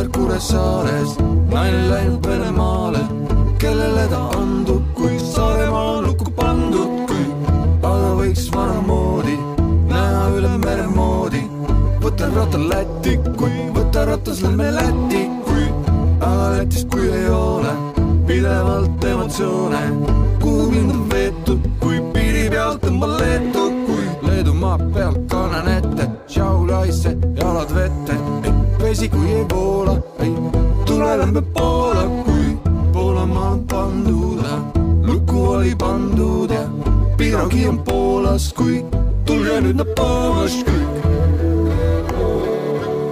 sõber Kuressaares, naine läinud Venemaale, kellele ta andub, kui Saaremaa on lukku pandud, kui aga võiks vanamoodi näha üle mere moodi. Võta ratta Lätti, kui võta ratas lähme Lätti, kui aga Lätis, kui ei ole pidevalt emotsioone, kuhu mind on veetud, kui piiri pealt tõmban Leetu, kui Leedumaa pealt kannan vesi, kui ei voola, ei tule lähme Poola, kui Poolamaa on pandud, luku oli pandud ja piiragi on Poolas, kui tulge nüüd nad Poolast kõik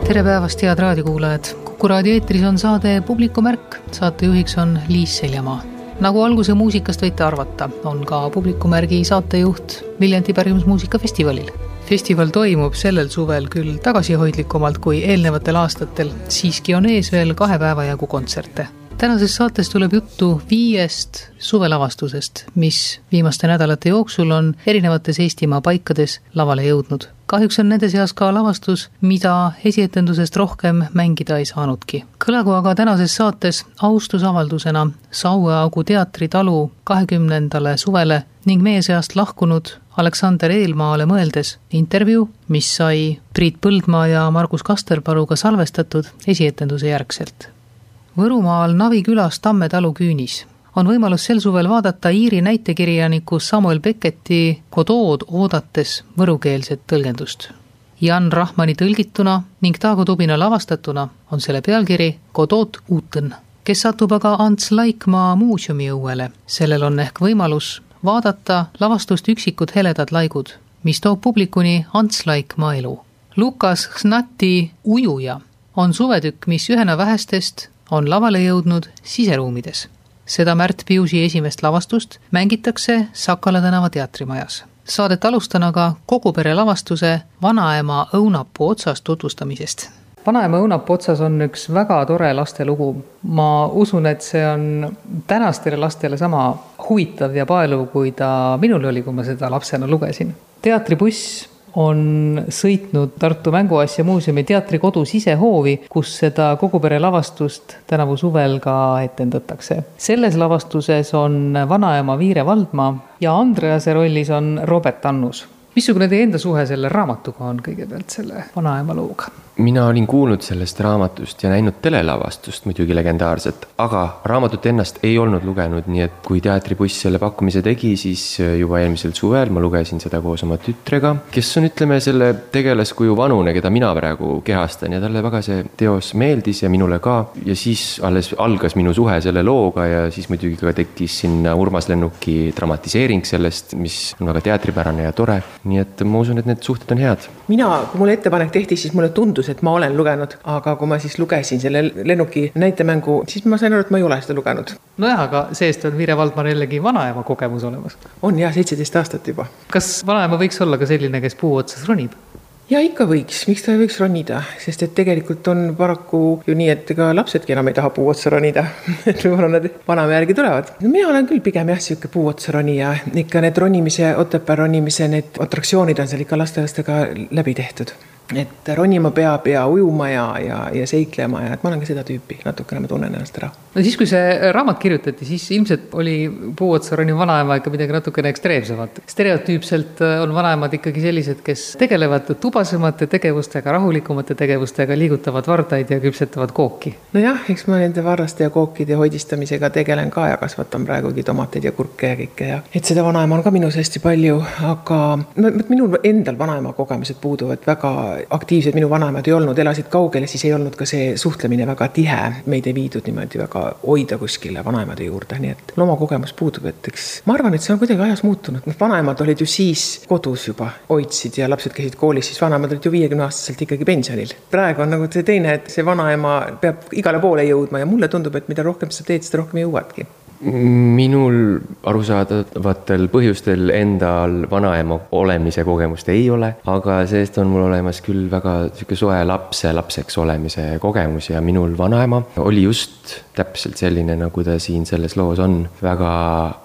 tere päevast, head raadiokuulajad! kuku raadio eetris on saade Publikumärk, saatejuhiks on Liis Seljamaa. nagu alguse muusikast võite arvata, on ka Publikumärgi saatejuht Viljandi pärimusmuusikafestivalil. Festival toimub sellel suvel küll tagasihoidlikumalt kui eelnevatel aastatel, siiski on ees veel kahe päeva jagu kontserte tänases saates tuleb juttu viiest suvelavastusest, mis viimaste nädalate jooksul on erinevates Eestimaa paikades lavale jõudnud. kahjuks on nende seas ka lavastus, mida esietendusest rohkem mängida ei saanudki. kõlagu aga tänases saates austusavaldusena Saueaugu teatritalu kahekümnendale suvele ning meie seast lahkunud Aleksander Eelmaale mõeldes intervjuu, mis sai Priit Põldmaa ja Margus Kasterparuga salvestatud esietenduse järgselt Võrumaal Navi külas Tamme talu küünis on võimalus sel suvel vaadata Iiri näitekirjaniku Samuel Becketi Godood oodates võrukeelset tõlgendust. Jan Rahmani tõlgituna ning Taago Tubina lavastatuna on selle pealkiri Godoot uutõn, kes satub aga Ants Laikmaa muuseumi õuele. sellel on ehk võimalus vaadata lavastust Üksikud heledad laigud, mis toob publikuni Ants Laikmaa elu. Lukas Hnati Ujuja on suvetükk, mis ühena vähestest on lavale jõudnud siseruumides. seda Märt Piusi esimest lavastust mängitakse Sakala tänava teatrimajas. Saadet alustan aga kogu pere lavastuse Vanaema õunapuu otsas tutvustamisest. vanaema õunapuu otsas on üks väga tore lastelugu. ma usun, et see on tänastele lastele sama huvitav ja paeluv, kui ta minul oli, kui ma seda lapsena lugesin. teatribuss on sõitnud Tartu Mänguasja muuseumi teatrikodu sisehoovi, kus seda kogu pere lavastust tänavu suvel ka etendatakse. selles lavastuses on vanaema Viire Valdmaa ja Andrease rollis on Robert Annus. missugune teie enda suhe selle raamatuga on kõigepealt, selle vanaema looga? Mina olin kuulnud sellest raamatust ja näinud telelavastust, muidugi legendaarset, aga raamatut ennast ei olnud lugenud, nii et kui teatribuss selle pakkumise tegi, siis juba eelmisel suvel ma lugesin seda koos oma tütrega, kes on, ütleme, selle tegelaskuju vanune, keda mina praegu kehastan ja talle väga see teos meeldis ja minule ka. ja siis alles algas minu suhe selle looga ja siis muidugi ka tekkis sinna Urmas Lennuki dramatiseering sellest, mis on väga teatripärane ja tore. nii et ma usun, et need suhted on head. mina, kui mulle ettepanek tehti, siis mulle tundus, et ma olen lugenud, aga kui ma siis lugesin selle lennuki näitemängu, siis ma sain aru, et ma ei ole seda lugenud. nojah, aga see-eest on Viire Valdmar jällegi vanaema kogemus olemas. on jah, seitseteist aastat juba. kas vanaema võiks olla ka selline, kes puu otsas ronib? ja ikka võiks, miks ta ei võiks ronida, sest et tegelikult on paraku ju nii, et ega lapsedki enam ei taha puu otsa ronida et võib-olla nad vanaema järgi tulevad. no mina olen küll pigem jah, sihuke puu otsa ronija, ikka need ronimise, Otepää ronimise need atraktsioonid on seal ikka lastelastega läbi tehtud et ronima peab ja ujuma ja, ja, ja seiklema ja et ma olen ka seda tüüpi, natukene ma tunnen ennast ära. no siis, kui see raamat kirjutati, siis ilmselt oli puu otsa roniv vanaema ikka midagi natukene ekstreemsemat. stereotüüpselt äh, on vanaemad ikkagi sellised, kes tegelevad tubasemate tegevustega, rahulikumate tegevustega, liigutavad vardaid ja küpsetavad kooki. nojah, eks ma nende varraste ja kookide hoidistamisega tegelen ka ja kasvatan praegugi tomateid ja kurke ja kõike ja et seda vanaema on ka minus hästi palju, aga minul endal vanaema kogemused puuduvad väga aktiivsed minu vanaemad ei olnud, elasid kaugel ja siis ei olnud ka see suhtlemine väga tihe. meid ei viidud niimoodi väga hoida kuskile vanaemade juurde, nii et loomakogemus puudub, et eks ma arvan, et see on kuidagi ajas muutunud, noh, vanaemad olid ju siis kodus juba, hoidsid ja lapsed käisid koolis, siis vanaemad olid ju viiekümne aastaselt ikkagi pensionil. praegu on nagu see teine, et see vanaema peab igale poole jõudma ja mulle tundub, et mida rohkem sa teed, seda rohkem jõuadki minul arusaadavatel põhjustel endal vanaema olemise kogemust ei ole, aga see-eest on mul olemas küll väga sihuke soe lapse lapseks olemise kogemus ja minul vanaema oli just täpselt selline, nagu ta siin selles loos on. väga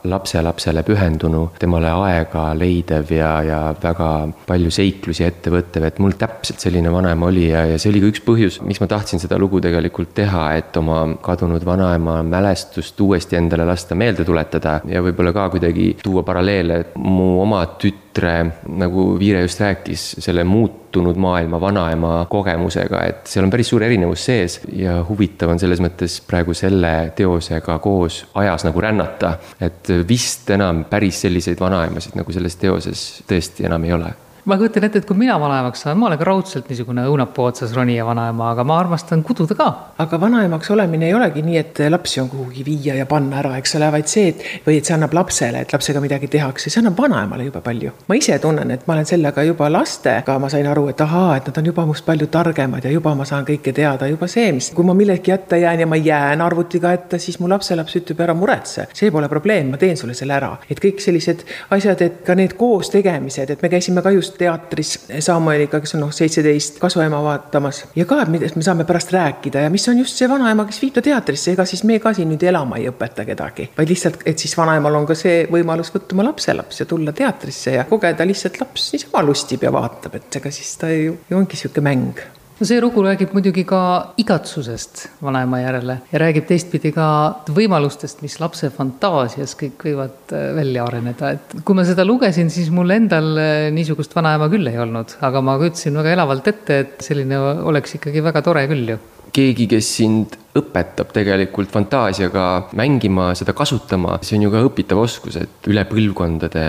lapselapsele pühendunu, temale aega leidev ja, ja väga palju seiklusi ette võttev, et mul täpselt selline vanaema oli ja, ja see oli ka üks põhjus, miks ma tahtsin seda lugu tegelikult teha, et oma kadunud vanaema mälestust uuesti endale endale lasta meelde tuletada ja võib-olla ka kuidagi tuua paralleele, et mu oma tütre, nagu Viire just rääkis, selle muutunud maailma vanaema kogemusega, et seal on päris suur erinevus sees ja huvitav on selles mõttes praegu selle teosega koos ajas nagu rännata. et vist enam päris selliseid vanaemasid nagu selles teoses tõesti enam ei ole ma kujutan ette, et kui mina vanaemaks saan, ma olen ka raudselt niisugune õunapuu otsas ronija vanaema, aga ma armastan kududa ka. aga vanaemaks olemine ei olegi nii, et lapsi on kuhugi viia ja panna ära, eks ole, vaid see, et või et see annab lapsele, et lapsega midagi tehakse, see annab vanaemale jube palju. ma ise tunnen, et ma olen sellega juba lastega, ma sain aru, et ahaa, et nad on juba must palju targemad ja juba ma saan kõike teada, juba see, mis, kui ma millegi jätta jään ja ma jään arvutiga ette, siis mu lapselaps ütleb ära muretse, see pole probleem, ma teen sulle selle ära. et kõik sellised asjad, et ka need koos tegemised, et me käisime ka just teatris Samueliga, kes on noh, seitseteist, kasuema vaatamas. Ja ka, millest me saame pärast rääkida ja mis on just see vanaema, kes viib ta teatrisse, ega siis me ka siin nüüd elama ei õpeta kedagi, vaid lihtsalt, et siis vanaemal on ka see võimalus võtta oma lapselaps ja tulla teatrisse ja kogeda lihtsalt laps niisama lustib ja vaatab, et ega siis ta ju, ju ongi niisugune mäng no see lugu räägib muidugi ka igatsusest vanaema järele ja räägib teistpidi ka võimalustest, mis lapse fantaasias kõik võivad äh, välja areneda, et kui ma seda lugesin, siis mul endal äh, niisugust vanaema küll ei olnud, aga ma kujutasin väga elavalt ette, et selline oleks ikkagi väga tore küll ju keegi, kes sind õpetab tegelikult fantaasiaga mängima, seda kasutama, see on ju ka õpitav oskus, et üle põlvkondade,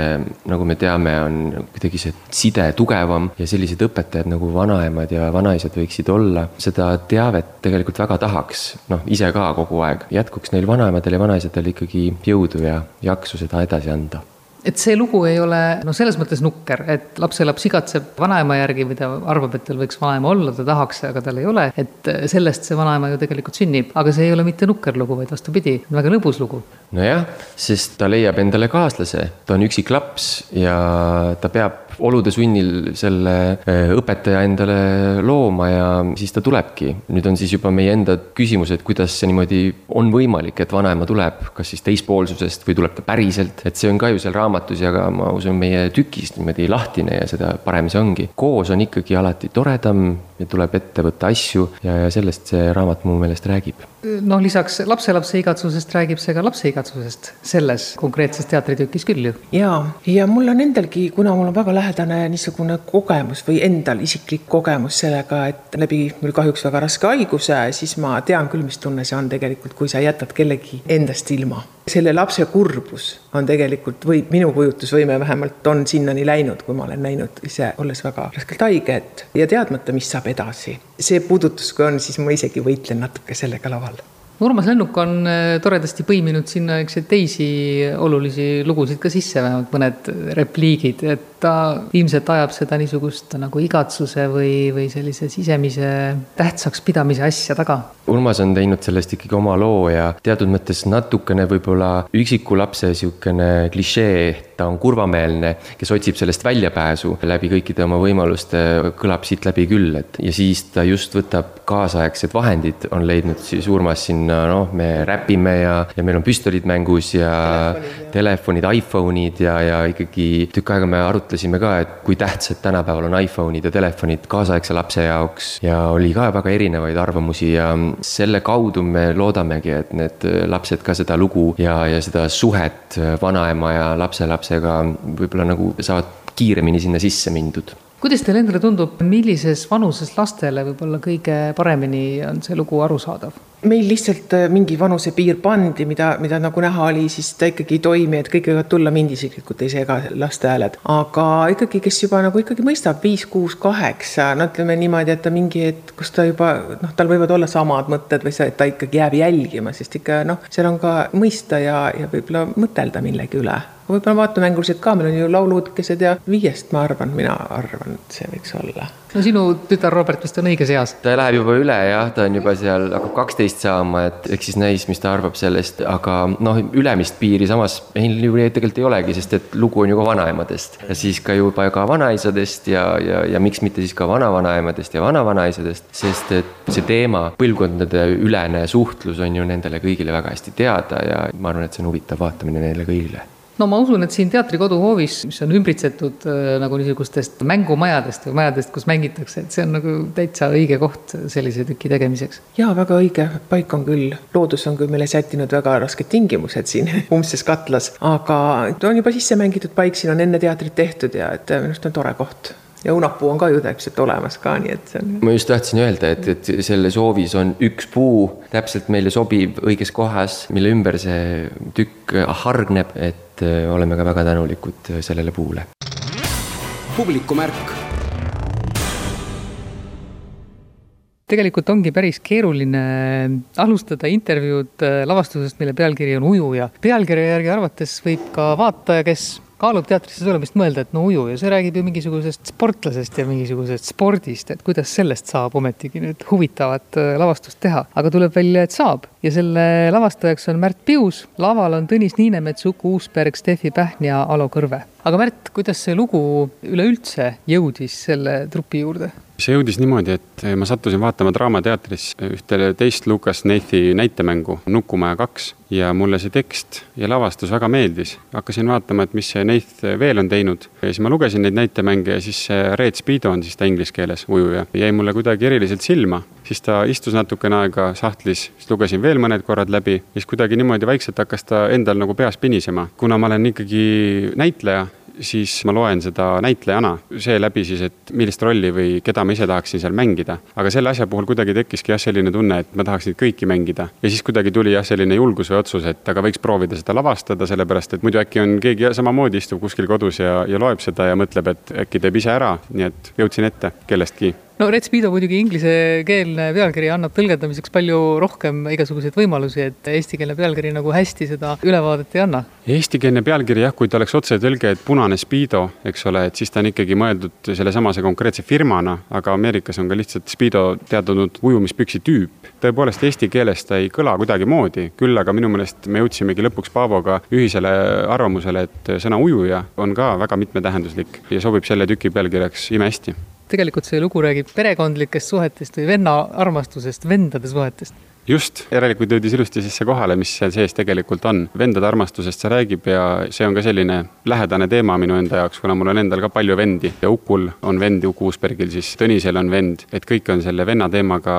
nagu me teame, on kuidagi see side tugevam ja sellised õpetajad nagu vanaemad ja vanaisad võiksid olla, seda teavet tegelikult väga tahaks, noh, ise ka kogu aeg. jätkuks neil vanaemadel ja vanaisadel ikkagi jõudu ja jaksu seda edasi anda et see lugu ei ole noh, selles mõttes nukker, et lapselaps igatseb vanaema järgi ta arvab, et tal võiks vanaema olla, ta tahaks, aga tal ei ole. et sellest see vanaema ju tegelikult sünnib, aga see ei ole mitte nukker lugu, vaid vastupidi, väga lõbus lugu. nojah, sest ta leiab endale kaaslase, ta on üksik laps ja ta peab olude sunnil selle eh, õpetaja endale looma ja siis ta tulebki. nüüd on siis juba meie enda küsimus, et kuidas see niimoodi on võimalik, et vanaema tuleb, kas siis teispoolsusest või tuleb ta päriselt, et see on ka ju seal raamatus ja ka ma usun, meie tükis niimoodi lahtine ja seda parem see ongi. koos on ikkagi alati toredam ja tuleb ette võtta asju ja, ja sellest see raamat mu meelest räägib. Noh, lisaks lapselapse igatsusest räägib see ka lapse igatsusest selles konkreetses teatritükis küll ju. ja, ja mul on endalgi, kuna mul on väga lähedane niisugune kogemus või endal isiklik kogemus sellega, et läbi mul kahjuks väga raske haiguse, siis ma tean küll, mis tunne see on tegelikult, kui sa jätad kellegi endast ilma selle lapse kurbus on tegelikult või minu kujutlusvõime vähemalt on sinnani läinud, kui ma olen näinud ise, olles väga raskelt haige, et ja teadmata, mis saab edasi. see puudutus, kui on, siis ma isegi võitlen natuke sellega laval Urmas Lennuk on äh, toredasti põiminud sinna, eks ju, teisi olulisi lugusid ka sisse, vähemalt mõned repliigid, et ta ilmselt ajab seda niisugust nagu igatsuse või, või sellise sisemise tähtsaks pidamise asja taga. Urmas on teinud sellest ikkagi oma loo ja teatud mõttes natukene võib-olla üksiku lapse niisugune klišee, ta on kurvameelne, kes otsib sellest väljapääsu läbi kõikide oma võimaluste, kõlab siit läbi küll, et ja siis ta just võtab kaasaegsed vahendid, on leidnud siis Urmas sinna, noh, me räpime ja, ja meil on püstolid mängus ja telefonid, telefonid, iPhone'id ja, ja ikkagi tükk aega me arutlesime ka, et kui tähtsad tänapäeval on iPhone'id ja telefonid kaasaegse lapse jaoks ja oli ka väga erinevaid arvamusi ja selle kaudu me loodamegi, et need lapsed ka seda lugu ja, ja seda suhet vanaema ja lapselapsega võib-olla nagu saavad kiiremini sinna sisse mindud kuidas teile endale tundub, millises vanuses lastele võib-olla kõige paremini on see lugu arusaadav? Meil lihtsalt äh, mingi vanusepiir pandi, mida, mida nagu näha oli, siis ta ikkagi ei toimi, et kõik võivad tulla, mind isiklikult ei sega laste hääled. aga ikkagi, kes juba nagu ikkagi mõistab viis, kuus, kaheksa, no ütleme niimoodi, et ta mingi hetk, kus ta juba noh, tal võivad olla samad mõtted või see, et ta ikkagi jääb jälgima, sest ikka noh, seal on ka mõista ja, ja võib-olla mõtelda millegi üle võib-olla vaatemängulised ka, meil on ju laulukesed ja viiest, ma arvan, mina arvan, et see võiks olla. no sinu tütar Robert vist on õiges eas? ta läheb juba üle jah, ta on juba seal, hakkab kaksteist saama, et eks siis näis, mis ta arvab sellest, aga noh, ülemist piiri samas meil ju tegelikult ei olegi, sest et lugu on ju ka vanaemadest. Ja siis ka juba ka vanaisadest ja, ja, ja miks mitte siis ka vanavanaemadest ja vanavanaisadest, sest et see teema, põlvkondade ülene suhtlus on ju nendele kõigile väga hästi teada ja ma arvan, et see on huvitav vaatamine neile kõigile no ma usun, et siin teatrikodu hoovis, mis on ümbritsetud äh, nagu niisugustest mängumajadest või majadest, kus mängitakse, et see on nagu täitsa õige koht sellise tüki tegemiseks. jaa, väga õige paik on küll, loodus on küll meile sättinud väga rasked tingimused siin umbses katlas, aga on juba sisse mängitud paik, siin on enne teatrit tehtud ja et minu arust on tore koht ja õunapuu on ka ju täpselt olemas ka, nii et see on. ma just tahtsin öelda, et, et selles hoovis on üks puu täpselt meile sobiv õiges kohas, mille ümber see tükk hargneb, et äh, oleme ka väga tänulikud sellele puule. publikumärk tegelikult ongi päris keeruline alustada intervjuud äh, lavastusest, mille pealkiri on Ujuja. pealkirja järgi arvates võib ka vaataja, kes kaalub teatrisse tulemist mõelda, et no uju ja see räägib ju mingisugusest sportlasest ja mingisugusest spordist, et kuidas sellest saab ometigi nüüd huvitavat äh, lavastust teha. aga tuleb välja, et saab ja selle lavastajaks on Märt Pius, laval on Tõnis Niinemets, Uku Uusberg, Steffi Pähn ja Alo Kõrve. Aga Märt, kuidas see lugu üleüldse jõudis selle trupi juurde? see jõudis niimoodi, et ma sattusin vaatama Draamateatris ühte teist Lukas Neithi näitemängu Nukumaja kaks ja mulle see tekst ja lavastus väga meeldis. hakkasin vaatama, et mis see Neith veel on teinud ja siis ma lugesin neid näitemänge ja siis see Red Speedo on siis ta inglise keeles, ujuja, jäi mulle kuidagi eriliselt silma. siis ta istus natukene aega sahtlis, siis lugesin veel mõned korrad läbi, siis kuidagi niimoodi vaikselt hakkas ta endal nagu peas pinisema. kuna ma olen ikkagi näitleja siis ma loen seda näitlejana seeläbi siis, et millist rolli või keda ma ise tahaksin seal mängida. aga selle asja puhul kuidagi tekkiski jah, selline tunne, et ma tahaks neid kõiki mängida. ja siis kuidagi tuli jah, selline julgus või otsus, et aga võiks proovida seda lavastada, sellepärast et muidu äkki on keegi samamoodi istub kuskil kodus ja, ja loeb seda ja mõtleb, et äkki teeb ise ära, nii et jõudsin ette kellestki no Red Speedo muidugi inglisekeelne pealkiri annab tõlgendamiseks palju rohkem igasuguseid võimalusi, et eestikeelne pealkiri nagu hästi seda ülevaadet ei anna. Eestikeelne pealkiri jah, kui ta oleks otsetõlge, et punane Speedo, eks ole, et siis ta on ikkagi mõeldud sellesamase konkreetse firmana, aga Ameerikas on ka lihtsalt Speedo teatud ujumispüksi tüüp. tõepoolest eesti keeles ta ei kõla kuidagimoodi, küll aga minu meelest me jõudsimegi lõpuks Paavoga ühisele arvamusele, et sõna ujuja on ka väga mitmetähenduslik ja sobib selle tüki pealkirjaks imehästi tegelikult see lugu räägib perekondlikest suhetest või venna armastusest, vendade suhetest just, järelikult jõudis ilusti sisse kohale, mis seal sees tegelikult on. vendade armastusest see räägib ja see on ka selline lähedane teema minu enda jaoks, kuna mul on endal ka palju vendi ja Ukul on vend, Uku Uusbergil siis, Tõnisel on vend, et kõik on selle venna teemaga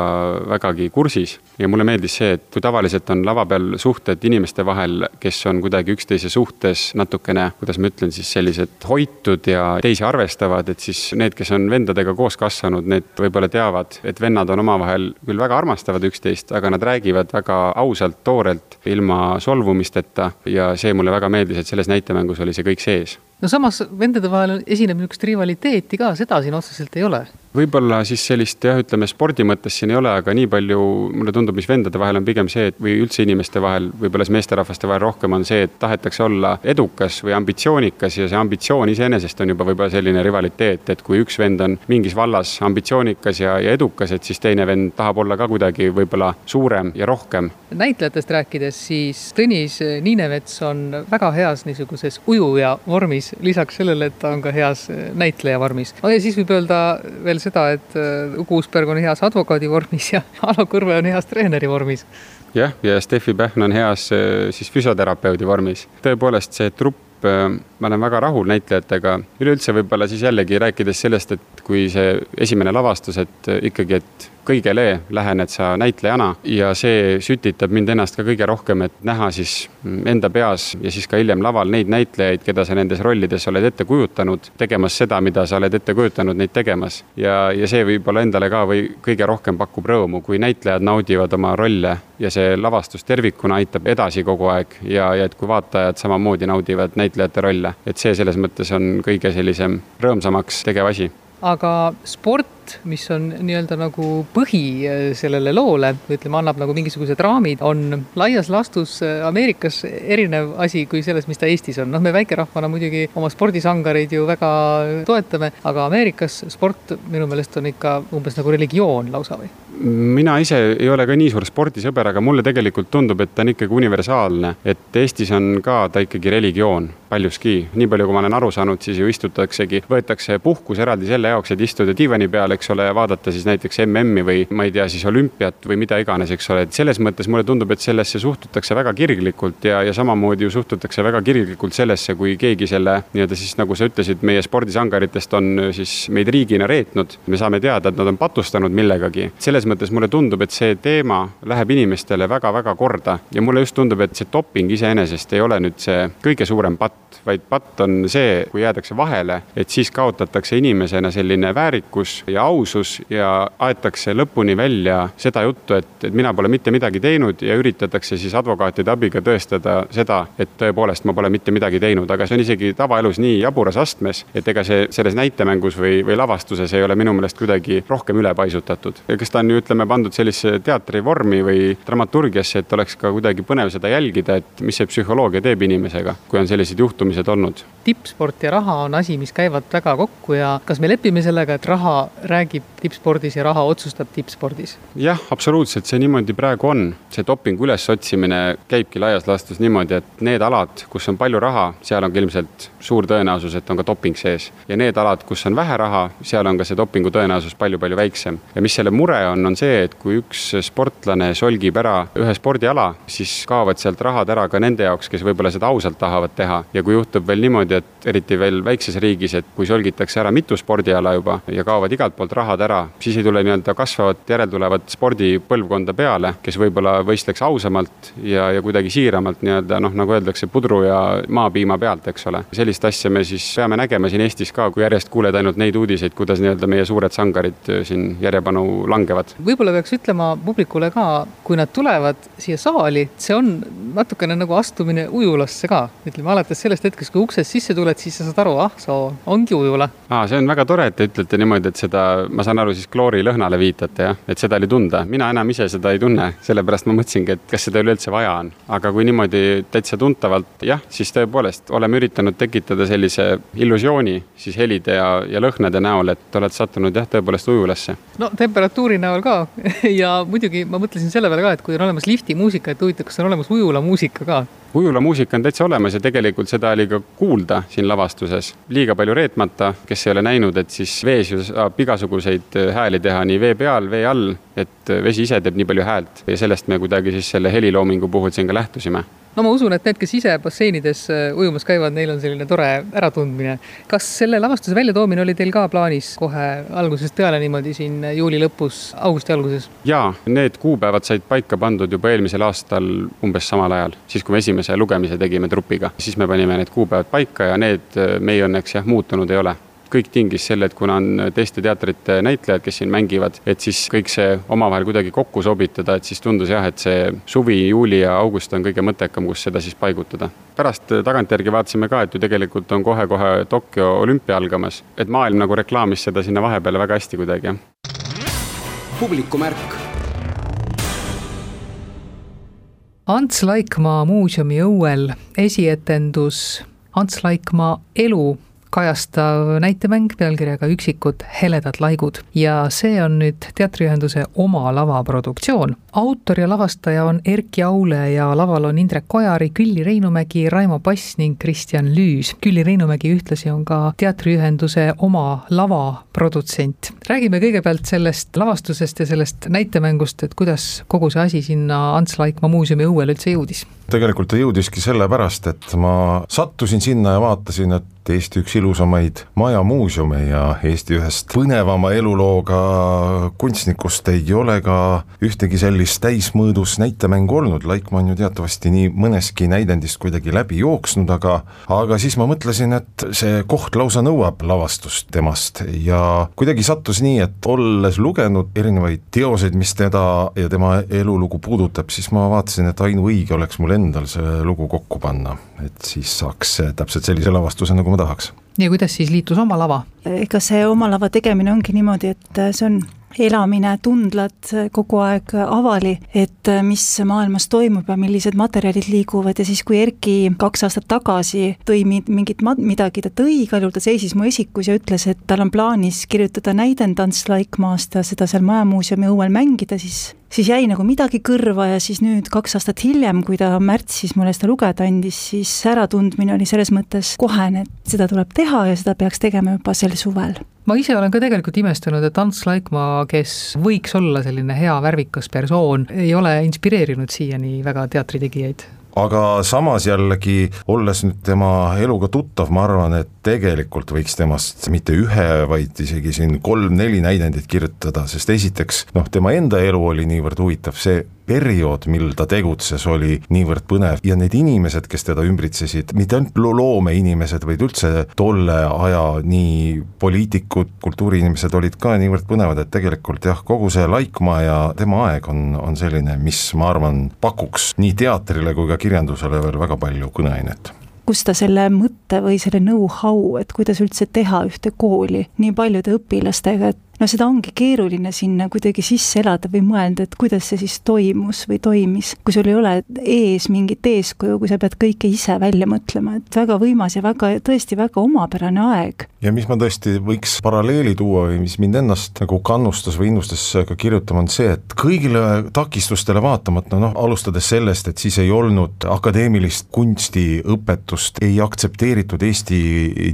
vägagi kursis. ja mulle meeldis see, et kui tavaliselt on lava peal suhted inimeste vahel, kes on kuidagi üksteise suhtes natukene, kuidas ma ütlen siis, sellised hoitud ja teisi arvestavad, et siis need, kes on vendadega koos kasvanud, need võib-olla teavad, et vennad on omavahel küll väga armastavad üksteist, aga nad räägivad väga ausalt, toorelt, ilma solvumisteta ja see mulle väga meeldis, et selles näitemängus oli see kõik sees. No samas vendade vahel esineb niisugust rivaliteeti ka, seda siin otseselt ei ole võib-olla siis sellist jah, ütleme spordi mõttes siin ei ole, aga nii palju mulle tundub, mis vendade vahel on pigem see, et või üldse inimeste vahel, võib-olla siis meesterahvaste vahel rohkem on see, et tahetakse olla edukas või ambitsioonikas ja see ambitsioon iseenesest on juba võib-olla selline rivaliteet, et kui üks vend on mingis vallas ambitsioonikas ja, ja edukas, et siis teine vend tahab olla ka kuidagi võib-olla suurem ja rohkem. näitlejatest rääkides, siis Tõnis Niinemets on väga heas niisuguses ujuja vormis, lisaks sellele, et ta on ka heas näitleja vormis. ja siis võib öelda veel seda, et äh, Uku Uusberg on heas advokaadi vormis ja Alo Kõrve on heas treeneri vormis. jah, ja Steffi Pähn on heas äh, siis füsioterapeudi vormis. tõepoolest, see trupp äh, ma olen väga rahul näitlejatega, üleüldse võib-olla siis jällegi rääkides sellest, et kui see esimene lavastus, et ikkagi, et kõigele lähened sa näitlejana. Ja see sütitab mind ennast ka kõige rohkem, et näha siis enda peas ja siis ka hiljem laval neid näitlejaid, keda sa nendes rollides oled ette kujutanud, tegemas seda, mida sa oled ette kujutanud neid tegemas. ja, ja see võib-olla endale ka või kõige rohkem pakub rõõmu, kui näitlejad naudivad oma rolle ja see lavastus tervikuna aitab edasi kogu aeg. Ja, ja et kui vaatajad samamoodi naudivad näitlejate rolle, et see selles mõttes on kõige sellisem rõõmsamaks tegev asi. Aga sport, mis on nii-öelda nagu põhi äh, sellele loole, ütleme, annab nagu mingisugused raamid, on laias laastus äh, Ameerikas erinev asi kui selles, mis ta Eestis on. noh, me väikerahvana muidugi oma spordisangareid ju väga toetame, aga Ameerikas sport minu meelest on ikka umbes nagu religioon lausa või? mina ise ei ole ka nii suur spordisõber, aga mulle tegelikult tundub, et ta on ikkagi universaalne, et Eestis on ka ta ikkagi religioon paljuski. nii palju, kui ma olen aru saanud, siis ju istutaksegi, võetakse puhkus eraldi selle jaoks, et istuda diivani peal, eks ole, vaadata siis näiteks MM-i või ma ei tea, siis olümpiat või mida iganes, eks ole, et selles mõttes mulle tundub, et sellesse suhtutakse väga kirglikult ja, ja samamoodi ju suhtutakse väga kirglikult sellesse, kui keegi selle nii-öelda siis nagu sa ütlesid, meie spordisangaritest on siis meid riigina reetnud. me saame teada, et nad on patustanud millegagi. selles mõttes mulle tundub, et see teema läheb inimestele väga-väga korda ja mulle just tundub, et see doping iseenesest ei ole nüüd see kõige suurem patt, vaid patt on see, kui jäädakse vahele, et siis kaotatakse inimesena selline väärikus ja ausus ja aetakse lõpuni välja seda juttu, et, et mina pole mitte midagi teinud ja üritatakse siis advokaatide abiga tõestada seda, et tõepoolest ma pole mitte midagi teinud, aga see on isegi tavaelus nii jaburas astmes, et ega see selles näitemängus või, või lavastuses ei ole minu meelest kuidagi rohkem üle paisutatud. kas ta on ju ütleme, pandud sellisesse teatrivormi või dramaturgiasse, et oleks ka kuidagi põnev seda jälgida, et mis see psühholoogia teeb inimesega, kui on sellised juhtumised olnud. tippsport ja raha on asi, mis käivad väga kokku ja kas me lepime sellega, et raha räägib tippspordis ja raha otsustab tippspordis? jah, absoluutselt, see niimoodi praegu on. see dopingu ülesotsimine käibki laias laastus niimoodi, et need alad, kus on palju raha, seal on ka ilmselt suur tõenäosus, et on ka doping sees. ja need alad, kus on vähe raha, seal on ka see dopingu tõenäosus palju-palju väiksem. ja mis selle mure on, on see, et kui üks sportlane solgib ära ühe spordiala, siis kaovad sealt rahad ära ka nende jaoks, kes võib-olla seda ausalt tahavad teha ja kui juhtub veel niimoodi, et eriti veel väikses riigis, et kui solgitakse ära mitu spordiala juba ja kaovad igalt poolt rahad ära, siis ei tule nii-öelda kasvavat järeltulevat spordipõlvkonda peale, kes võib-olla võistleks ausamalt ja, ja kuidagi siiramalt nii-öelda noh, nagu öeldakse, pudru ja maapiima pealt, eks ole. sellist asja me siis peame nägema siin Eestis ka, kui järjest kuuled ainult neid uudiseid, kuidas nii-öelda meie suured sangarid äh, siin järjepanu langevad. võib-olla peaks ütlema publikule ka, kui nad tulevad siia saali, see on natukene nagu astumine ujulasse ka, ütleme alates sellest hetkest, kui uksest sisse tuled, siis sa saad aru, ah, soo, ongi ujula. aa, see on väga tore, et te ütlete niimoodi, et seda, ma saan aru, siis kloorilõhnale viitate jah, et seda oli tunda. mina enam ise seda ei tunne, sellepärast ma mõtlesingi, et kas seda üleüldse vaja on. aga kui niimoodi täitsa tuntavalt jah, siis tõepoolest oleme üritanud tekitada sellise illusiooni siis helide ja, ja lõhnade näol, et oled sattunud jah, tõepoolest ujulasse. no temperatuuri näol ka ja muidugi ma mõtlesin selle peale ka, et kui on olemas liftimuusika, et huvitav, kas on olemas ujulamuusika ka? Ujulamuusika on täitsa olemas ja tegelikult seda oli ka kuulda siin lavastuses. liiga palju reetmata, kes ei ole näinud, et siis vees ju saab igasuguseid hääli teha nii vee peal, vee all, et vesi ise teeb nii palju häält ja sellest me kuidagi siis selle heliloomingu puhul siin ka lähtusime no ma usun, et need, kes ise basseinides äh, ujumas käivad, neil on selline tore äratundmine. kas selle lavastuse väljatoomine oli teil ka plaanis kohe algusest peale niimoodi siin juuli lõpus, augusti alguses? jaa, need kuupäevad said paika pandud juba eelmisel aastal umbes samal ajal, siis kui me esimese lugemise tegime trupiga, siis me panime need kuupäevad paika ja need äh, meie õnneks jah, muutunud ei ole kõik tingis selle, et kuna on teiste teatrite näitlejad, kes siin mängivad, et siis kõik see omavahel kuidagi kokku sobitada, et siis tundus jah, et see suvi, juuli ja august on kõige mõttekam, kus seda siis paigutada. pärast tagantjärgi vaatasime ka, et ju tegelikult on kohe-kohe Tokyo olümpia algamas, et maailm nagu reklaamis seda sinna vahepeale väga hästi kuidagi, jah. publikumärk Ants Laikmaa muuseumi õuel esietendus Ants Laikmaa elu kajastav näitemäng pealkirjaga Üksikud heledad laigud ja see on nüüd teatriühenduse oma lavaproduktsioon. autor ja lavastaja on Erki Aule ja laval on Indrek Ojari, Külli Reinumägi, Raimo Pass ning Kristjan Lüüs. Külli Reinumägi ühtlasi on ka teatriühenduse oma lavaprodutsent. räägime kõigepealt sellest lavastusest ja sellest näitemängust, et kuidas kogu see asi sinna Ants Laikmaa muuseumi õuele üldse jõudis? tegelikult ta jõudiski sellepärast, et ma sattusin sinna ja vaatasin, et Eesti üks ilusamaid majamuuseume ja Eesti ühest põnevama elulooga kunstnikust ei ole ka ühtegi sellist täismõõdus näitemängu olnud, Laikmaa on ju teatavasti nii mõneski näidendist kuidagi läbi jooksnud, aga aga siis ma mõtlesin, et see koht lausa nõuab lavastust temast. Ja kuidagi sattus nii, et olles lugenud erinevaid teoseid, mis teda ja tema elulugu puudutab, siis ma vaatasin, et ainuõige oleks mul endal see lugu kokku panna, et siis saaks täpselt sellise lavastuse, nagu ma tahaks. ja kuidas siis liitus Oma lava? ega see Oma lava tegemine ongi niimoodi, et see on elamine, tundlad kogu aeg avali, et mis maailmas toimub ja millised materjalid liiguvad ja siis, kui Erki kaks aastat tagasi tõi mingit midagi, ta tõi, igal juhul ta seisis mu esikus ja ütles, et tal on plaanis kirjutada näidend Ants Laikmaast ja seda seal Majamuuseumi õuel mängida, siis siis jäi nagu midagi kõrva ja siis nüüd kaks aastat hiljem, kui ta märtsis mulle seda lugeda andis, siis äratundmine oli selles mõttes kohene, et seda tuleb teha ja seda peaks tegema juba sel suvel. Ma ise olen ka tegelikult imestanud, et Ants Laikmaa, kes võiks olla selline hea värvikas persoon, ei ole inspireerinud siiani väga teatritegijaid aga samas jällegi, olles nüüd tema eluga tuttav, ma arvan, et tegelikult võiks temast mitte ühe, vaid isegi siin kolm-neli näidendit kirjutada, sest esiteks noh, tema enda elu oli niivõrd huvitav, see periood, mil ta tegutses, oli niivõrd põnev. Ja need inimesed, kes teda ümbritsesid, mitte ainult loomeinimesed, vaid üldse tolle aja nii poliitikud, kultuuriinimesed olid ka niivõrd põnevad, et tegelikult jah, kogu see Laikmaa ja tema aeg on, on selline, mis ma arvan, pakuks nii teatrile kui ka kirjandusele veel väga palju kõneainet. Kust ta selle mõtte või selle know-how, et kuidas üldse teha ühte kooli nii paljude õpilastega, et no seda ongi keeruline sinna kuidagi sisse elada või mõelda, et kuidas see siis toimus või toimis, kui sul ei ole ees mingit eeskuju, kui sa pead kõike ise välja mõtlema, et väga võimas ja väga, tõesti väga omapärane aeg. ja mis ma tõesti võiks paralleeli tuua või mis mind ennast nagu kannustas või innustas ka kirjutama, on see, et kõigile takistustele vaatamata, noh, alustades sellest, et siis ei olnud akadeemilist kunstiõpetust, ei aktsepteeritud Eesti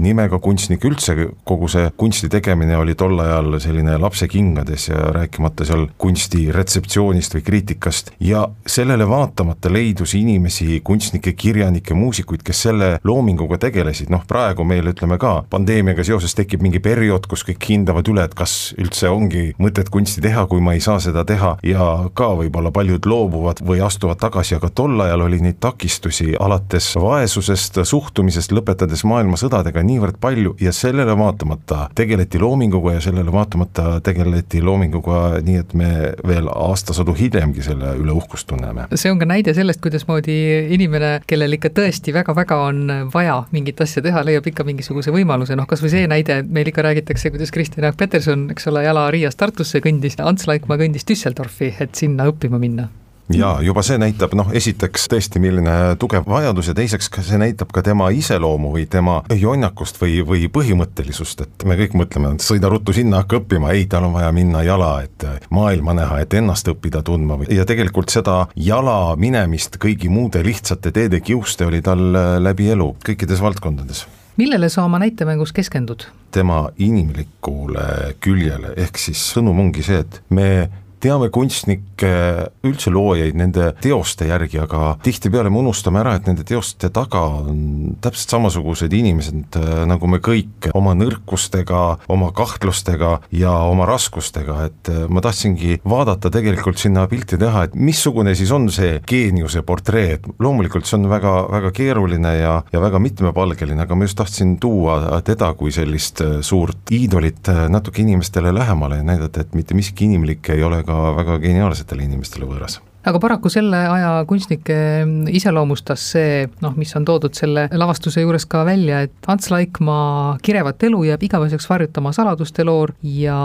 nimega kunstnik üldse, kogu see kunsti tegemine oli tol ajal see selline lapse kingades ja rääkimata seal kunsti retseptsioonist või kriitikast. Ja sellele vaatamata leidus inimesi, kunstnikke, kirjanikke, muusikuid, kes selle loominguga tegelesid, noh praegu meil ütleme ka, pandeemiaga seoses tekib mingi periood, kus kõik hindavad üle, et kas üldse ongi mõtet kunsti teha, kui ma ei saa seda teha. Ja ka võib-olla paljud loobuvad või astuvad tagasi, aga tol ajal oli neid takistusi alates vaesusest, suhtumisest, lõpetades maailmasõdadega niivõrd palju ja sellele vaatamata tegeleti loominguga ja sellele vaatamata kahtlemata tegeleti loominguga nii, et me veel aastasadu hiljemgi selle üle uhkust tunneme. see on ka näide sellest, kuidasmoodi inimene, kellel ikka tõesti väga-väga on vaja mingit asja teha, leiab ikka mingisuguse võimaluse, noh kas või see näide, meil ikka räägitakse, kuidas Kristjan Jaak Peterson, eks ole, jala Riiast Tartusse kõndis, Ants Laikmaa kõndis Düsseldorfi, et sinna õppima minna jaa, juba see näitab noh, esiteks tõesti, milline tugev vajadus ja teiseks ka see näitab ka tema iseloomu või tema jonnakust või, või põhimõttelisust, et me kõik mõtleme, et sõida ruttu sinna, hakka õppima, ei, tal on vaja minna jala, et maailma näha, et ennast õppida tundma või ja tegelikult seda jala minemist kõigi muude lihtsate teede kiuste oli tal läbi elu kõikides valdkondades millele sa oma näitemängus keskendud? tema inimlikule küljele, ehk siis sõnum ongi see, et me teame kunstnikke, üldse loojaid nende teoste järgi, aga tihtipeale me unustame ära, et nende teoste taga on täpselt samasugused inimesed äh, nagu me kõik, oma nõrkustega, oma kahtlustega ja oma raskustega, et äh, ma tahtsingi vaadata tegelikult sinna pilti teha, et missugune siis on see geeniuse portree, et loomulikult see on väga, väga keeruline ja, ja väga mitmepalgeline, aga ma just tahtsin tuua teda kui sellist äh, suurt iidolit natuke inimestele lähemale ja näidata, et mitte miski inimlik ei ole ka ka väga geniaalsetele inimestele võõras. Aga paraku selle aja kunstnikke iseloomustas see, noh, mis on toodud selle lavastuse juures ka välja, et Ants Laikmaa kirevat elu jääb igaveseks varjutama saladuste loor ja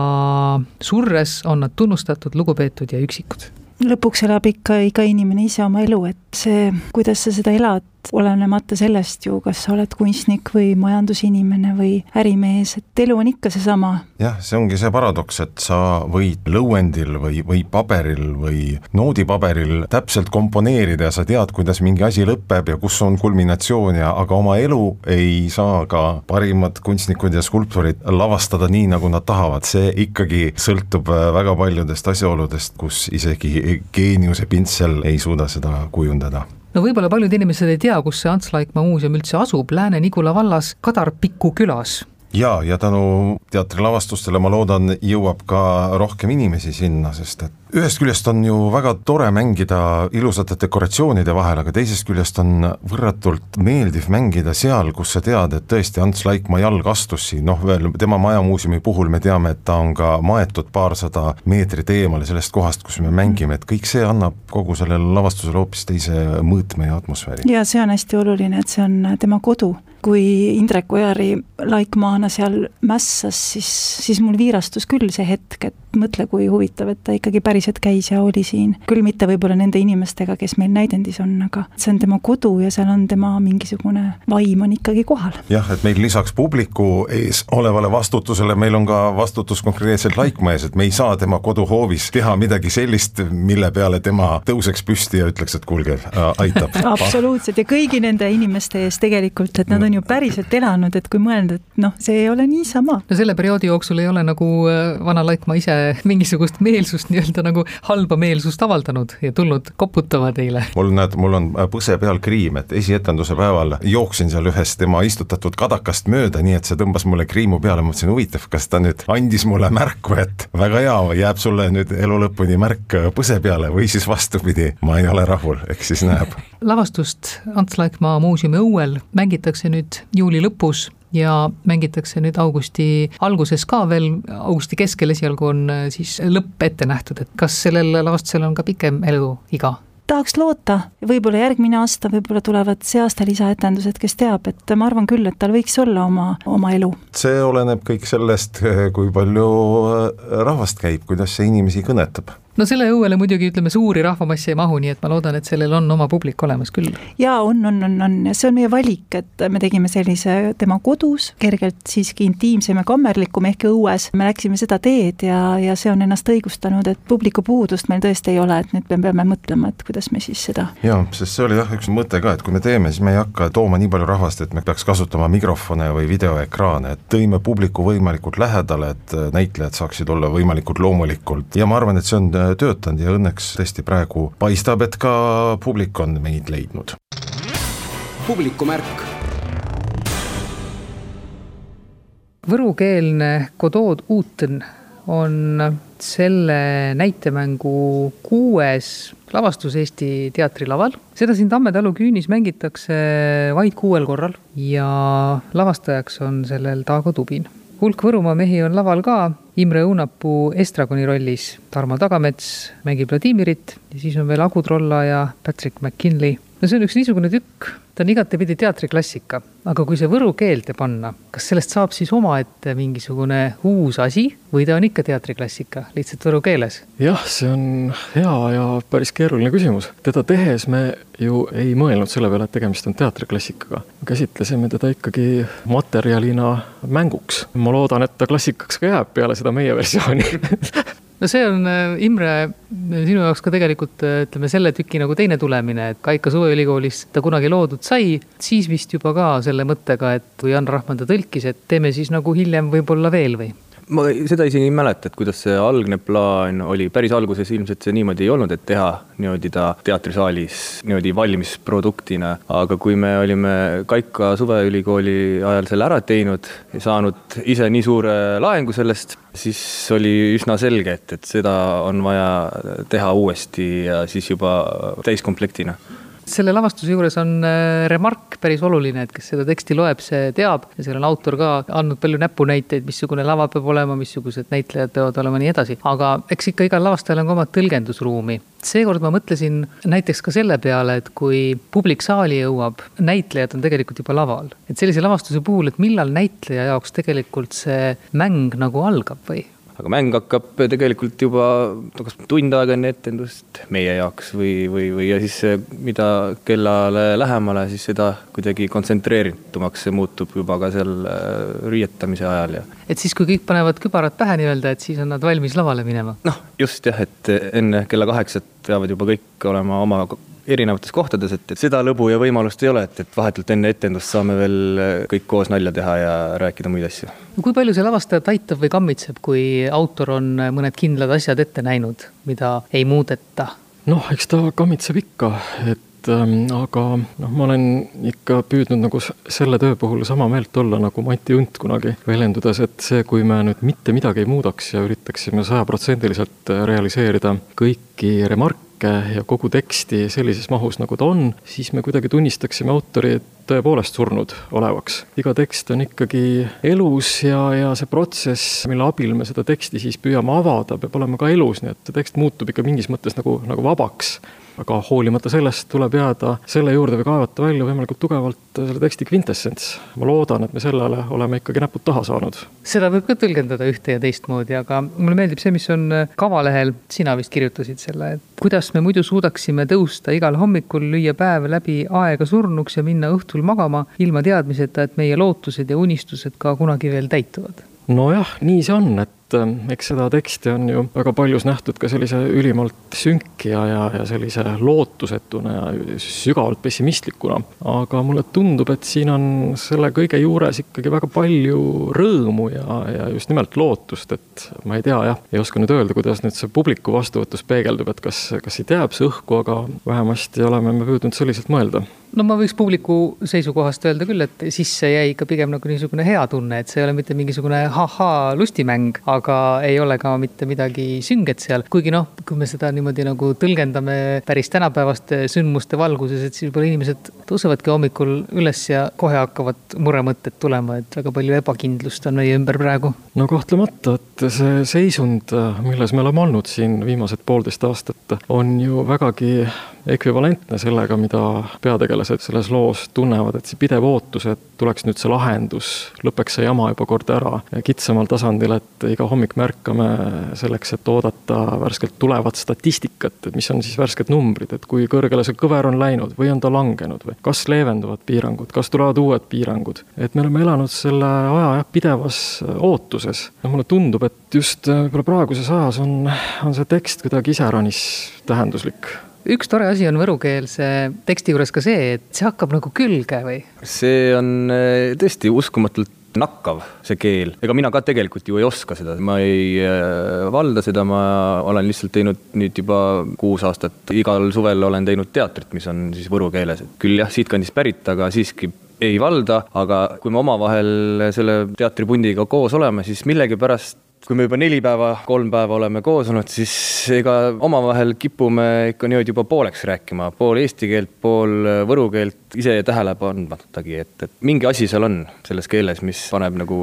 surres on nad tunnustatud, lugupeetud ja üksikud. Lõpuks elab ikka iga inimene ise oma elu, et see, kuidas sa seda elad, olenemata sellest ju, kas sa oled kunstnik või majandusinimene või ärimees, et elu on ikka seesama. jah, see ongi see paradoks, et sa võid lõuendil või, või paberil või noodipaberil täpselt komponeerida ja sa tead, kuidas mingi asi lõpeb ja kus on kulminatsioon ja aga oma elu ei saa ka parimad kunstnikud ja skulptorid lavastada nii, nagu nad tahavad, see ikkagi sõltub väga paljudest asjaoludest, kus isegi geeniuse pintsel ei suuda seda kujundada no võib-olla paljud inimesed ei tea, kus see Ants Laikmaa muuseum üldse asub, Lääne-Nigula vallas Kadarpiku külas ja, ja tänu teatrilavastustele ma loodan, jõuab ka rohkem inimesi sinna, sest et ühest küljest on ju väga tore mängida ilusate dekoratsioonide vahel, aga teisest küljest on võrratult meeldiv mängida seal, kus sa tead, et tõesti Ants Laikmaa jalg astus siin, noh veel tema majamuuseumi puhul me teame, et ta on ka maetud paarsada meetrit eemale sellest kohast, kus me mängime, et kõik see annab kogu sellele lavastusele hoopis teise mõõtme ja atmosfääri. ja see on hästi oluline, et see on tema kodu kui Indrek Ojari laikmaana seal mässas, siis, siis mul viirastus küll see hetk, et mõtle, kui huvitav, et ta ikkagi päriselt käis ja oli siin. küll mitte võib-olla nende inimestega, kes meil näidendis on, aga see on tema kodu ja seal on tema mingisugune vaim on ikkagi kohal. jah, et meil lisaks publiku ees olevale vastutusele, meil on ka vastutus konkreetselt Laikmaa ees, et me ei saa tema koduhoovis teha midagi sellist, mille peale tema tõuseks püsti ja ütleks, et kuulge äh,, aitab absoluutselt ja kõigi nende inimeste ees tegelikult, et nad on ju päriselt elanud, et kui mõelda, et noh, see ei ole niisama. no selle perioodi jooksul ei ole nagu äh, vana Laikmaa ise mingisugust meelsust nii-öelda nagu halba meelsust avaldanud ja tulnud koputama teile. mul näed, mul on äh, põse peal kriim, et esietenduse päeval jooksin seal ühest tema istutatud kadakast mööda, nii et see tõmbas mulle kriimu peale, mõtlesin huvitav, kas ta nüüd andis mulle märku, et väga hea, jääb sulle nüüd elu lõpuni märk äh, põse peale või siis vastupidi, ma ei ole rahul, eks siis näeb. lavastust Ants Laikmaa muuseumi õuel mängitakse nüüd juuli lõpus ja mängitakse nüüd augusti alguses ka veel, augusti keskel esialgu on äh, siis lõpp ette nähtud, et kas sellel lavastusel on ka pikem eluiga? tahaks loota, võib-olla järgmine aasta, võib-olla tulevad see aasta lisaetendused, kes teab, et ma arvan küll, et tal võiks olla oma, oma elu. see oleneb kõik sellest, kui palju äh, rahvast käib, kuidas see inimesi kõnetab no selle õuele muidugi ütleme, suuri rahvamassi ei mahu, nii et ma loodan, et sellel on oma publik olemas küll. jaa, on, on, on, on ja see on meie valik, et me tegime sellise tema kodus, kergelt siiski intiimsem ja kammerlikum ehk õues. me läksime seda teed ja, ja see on ennast õigustanud, et publiku puudust meil tõesti ei ole, et nüüd me peame mõtlema, et kuidas me siis seda. jaa, sest see oli jah, üks mõte ka, et kui me teeme, siis me ei hakka tooma nii palju rahvast, et me peaks kasutama mikrofone või videoekraane, et tõime publiku võimalikult lähedale, et näitlejad saaksid olla võimalikult loomulikult ja ma arvan, et see on töötanud ja õnneks tõesti praegu paistab, et ka publik on meid leidnud. publikumärk. Võrukeelne Godot Uten on selle näitemängu kuues lavastus Eesti teatrilaval. seda siin Tamme talu küünis mängitakse vaid kuuel korral ja lavastajaks on sellel Taago Tubin hulk Võrumaa mehi on laval ka, Imre Õunapuu Estragoni rollis, Tarmo Tagamets mängib Vladimirit ja siis on veel Agu Trolla ja Patrick McKinley. No see on üks niisugune tükk, ta on igatepidi teatriklassika, aga kui see võru keelde panna, kas sellest saab siis omaette mingisugune uus asi või ta on ikka teatriklassika, lihtsalt võru keeles? jah, see on hea ja päris keeruline küsimus. teda tehes me ju ei mõelnud selle peale, et tegemist on teatriklassikaga. käsitlesime teda ikkagi materjalina mänguks. ma loodan, et ta klassikaks ka jääb peale seda meie versiooni no see on, äh, Imre, sinu jaoks ka tegelikult äh, ütleme selle tüki nagu teine tulemine, et Kaika Suveülikoolis ta kunagi loodud sai, siis vist juba ka selle mõttega, et kui Jan Rahman ta tõlkis, et teeme siis nagu hiljem võib-olla veel või? Ma seda isegi ei mäleta, et kuidas see algne plaan oli, päris alguses ilmselt see niimoodi ei olnud, et teha niimoodi ta teatrisaalis niimoodi valmis produktina. aga kui me olime Kaika Suveülikooli ajal selle ära teinud ja saanud ise nii suure laengu sellest, siis oli üsna selge, et, et seda on vaja teha uuesti ja siis juba täiskomplektina selle lavastuse juures on äh, remark päris oluline, et kes seda teksti loeb, see teab ja seal on autor ka andnud palju näpunäiteid, missugune lava peab olema, missugused näitlejad peavad olema, nii edasi. aga eks ikka igal lavastajal on ka oma tõlgendusruumi. seekord ma mõtlesin näiteks ka selle peale, et kui publik saali jõuab, näitlejad on tegelikult juba laval. et sellise lavastuse puhul, et millal näitleja jaoks tegelikult see mäng nagu algab või aga mäng hakkab tegelikult juba kas tund aega enne etendust meie jaoks või, või, või ja siis mida kellale lähemale, siis seda kuidagi kontsentreeritumaks see muutub juba ka seal äh, riietamise ajal ja. et siis, kui kõik panevad kübarad pähe nii-öelda, et siis on nad valmis lavale minema? noh, just jah, et enne kella kaheksat peavad juba kõik olema oma erinevates kohtades, et, et seda lõbu ja võimalust ei ole, et, et vahetult enne etendust saame veel äh, kõik koos nalja teha ja rääkida muid asju. kui palju see lavastajat aitab või kammitseb, kui autor on mõned kindlad asjad ette näinud, mida ei muudeta? noh, eks ta kammitseb ikka, et ähm, aga noh, ma olen ikka püüdnud nagu selle töö puhul sama meelt olla nagu Mati Unt kunagi, väljendudes, et see, kui me nüüd mitte midagi ei muudaks ja üritaksime sajaprotsendiliselt realiseerida kõiki remarke, ja kogu teksti sellises mahus, nagu ta on, siis me kuidagi tunnistaksime autori tõepoolest surnud olevaks. iga tekst on ikkagi elus ja, ja see protsess, mille abil me seda teksti siis püüame avada, peab olema ka elus, nii et tekst muutub ikka mingis mõttes nagu, nagu vabaks aga hoolimata sellest tuleb jääda selle juurde või kaevata välja võimalikult tugevalt selle teksti kvintessents. ma loodan, et me sellele oleme ikkagi näpud taha saanud. seda võib ka tõlgendada ühte ja teistmoodi, aga mulle meeldib see, mis on kavalehel, sina vist kirjutasid selle, et kuidas me muidu suudaksime tõusta igal hommikul, lüüa päev läbi aega surnuks ja minna õhtul magama ilma teadmiseta, et meie lootused ja unistused ka kunagi veel täituvad nojah, nii see on, et et ähm, eks seda teksti on ju väga paljus nähtud ka sellise ülimalt sünkija ja, ja sellise lootusetuna ja sügavalt pessimistlikuna. aga mulle tundub, et siin on selle kõige juures ikkagi väga palju rõõmu ja, ja just nimelt lootust, et ma ei tea jah, ei oska nüüd öelda, kuidas nüüd see publiku vastuvõtus peegeldub, et kas, kas siit jääb see õhku, aga vähemasti oleme me püüdnud selliselt mõelda no ma võiks publiku seisukohast öelda küll, et sisse jäi ikka pigem nagu niisugune hea tunne, et see ei ole mitte mingisugune ahhaa lustimäng, aga ei ole ka mitte midagi sünget seal. kuigi noh, kui me seda niimoodi nagu tõlgendame päris tänapäevaste sündmuste valguses, et siis võib-olla inimesed tõusevadki hommikul üles ja kohe hakkavad muremõtted tulema, et väga palju ebakindlust on meie ümber praegu. no kahtlemata, et see seisund, milles me oleme olnud siin viimased poolteist aastat, on ju vägagi ekvivalentne sellega, mida peategelased selles loos tunnevad, et see pidev ootus, et tuleks nüüd see lahendus, lõpeks see jama juba kord ära kitsamal tasandil, et iga hommik märkame selleks, et oodata värskelt tulevat statistikat, et mis on siis värsked numbrid, et kui kõrgele see kõver on läinud või on ta langenud või kas leevenduvad piirangud, kas tulevad uued piirangud. et me oleme elanud selle aja jah, pidevas ootuses. no mulle tundub, et just võib-olla praeguses ajas on, on see tekst kuidagi iseäranis tähenduslik üks tore asi on võrukeelse teksti juures ka see, et see hakkab nagu külge või? see on äh, tõesti uskumatult nakkav, see keel, ega mina ka tegelikult ju ei oska seda, ma ei äh, valda seda, ma olen lihtsalt teinud nüüd juba kuus aastat, igal suvel olen teinud teatrit, mis on siis võru keeles, et küll jah, siitkandist pärit, aga siiski ei valda, aga kui me omavahel selle teatripundiga koos oleme, siis millegipärast kui me juba neli päeva, kolm päeva oleme koos olnud, siis ega omavahel kipume ikka niimoodi juba pooleks rääkima, pool eesti keelt, pool võru keelt ise tähele panmatagi, et, et mingi asi seal on selles keeles, mis paneb nagu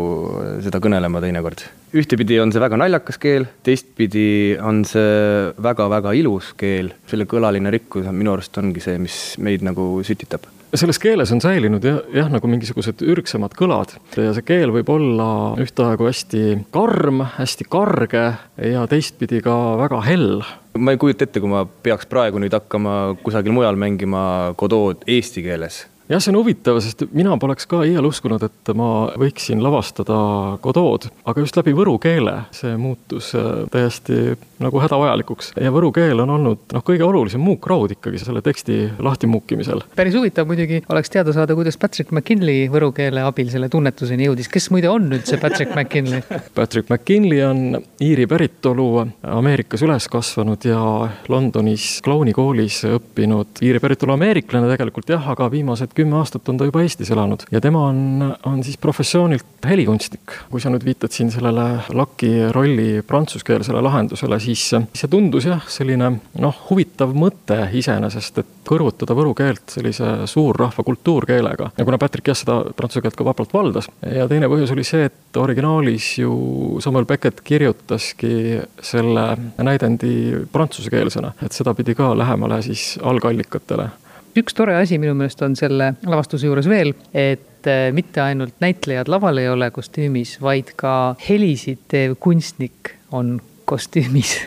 seda kõnelema teinekord. ühtepidi on see väga naljakas keel, teistpidi on see väga-väga ilus keel, selle kõlaline rikkus minu arust ongi see, mis meid nagu sütitab selles keeles on säilinud jah, jah, nagu mingisugused ürgsemad kõlad. Ja see keel võib olla ühtaegu hästi karm, hästi karge ja teistpidi ka väga hell. Ma ei kujuta ette, kui ma peaks praegu nüüd hakkama kusagil mujal mängima Godood eesti keeles jah, see on huvitav, sest mina poleks ka iial uskunud, et ma võiksin lavastada Godot, aga just läbi võru keele see muutus äh, täiesti nagu hädavajalikuks. ja võru keel on olnud noh, kõige olulisem muukraud ikkagi selle teksti lahtimuukimisel. päris huvitav muidugi oleks teada saada, kuidas Patrick McKinley võru keele abil selle tunnetuseni jõudis, kes muide on üldse Patrick McKinley? Patrick McKinley on Iiri päritolu, Ameerikas üles kasvanud ja Londonis Clowni koolis õppinud Iiri päritolu ameeriklane tegelikult jah, aga viimased kümme aastat on ta juba Eestis elanud ja tema on, on siis professioonilt helikunstnik. kui sa nüüd viitad siin sellele Laki rolli prantsuskeelsele lahendusele, siis see tundus jah, selline noh, huvitav mõte iseenesest, et kõrvutada võru keelt sellise suurrahva kultuurkeelega. ja kuna Patrick jah, seda prantsuse keelt ka vapralt valdas ja teine põhjus oli see, et originaalis ju Samuel Beckett kirjutaski selle näidendi prantsusekeelsena, et seda pidi ka lähemale siis algallikatele üks tore asi minu meelest on selle lavastuse juures veel, et äh, mitte ainult näitlejad laval ei ole kostüümis, vaid ka helisid teev kunstnik on kostüümis.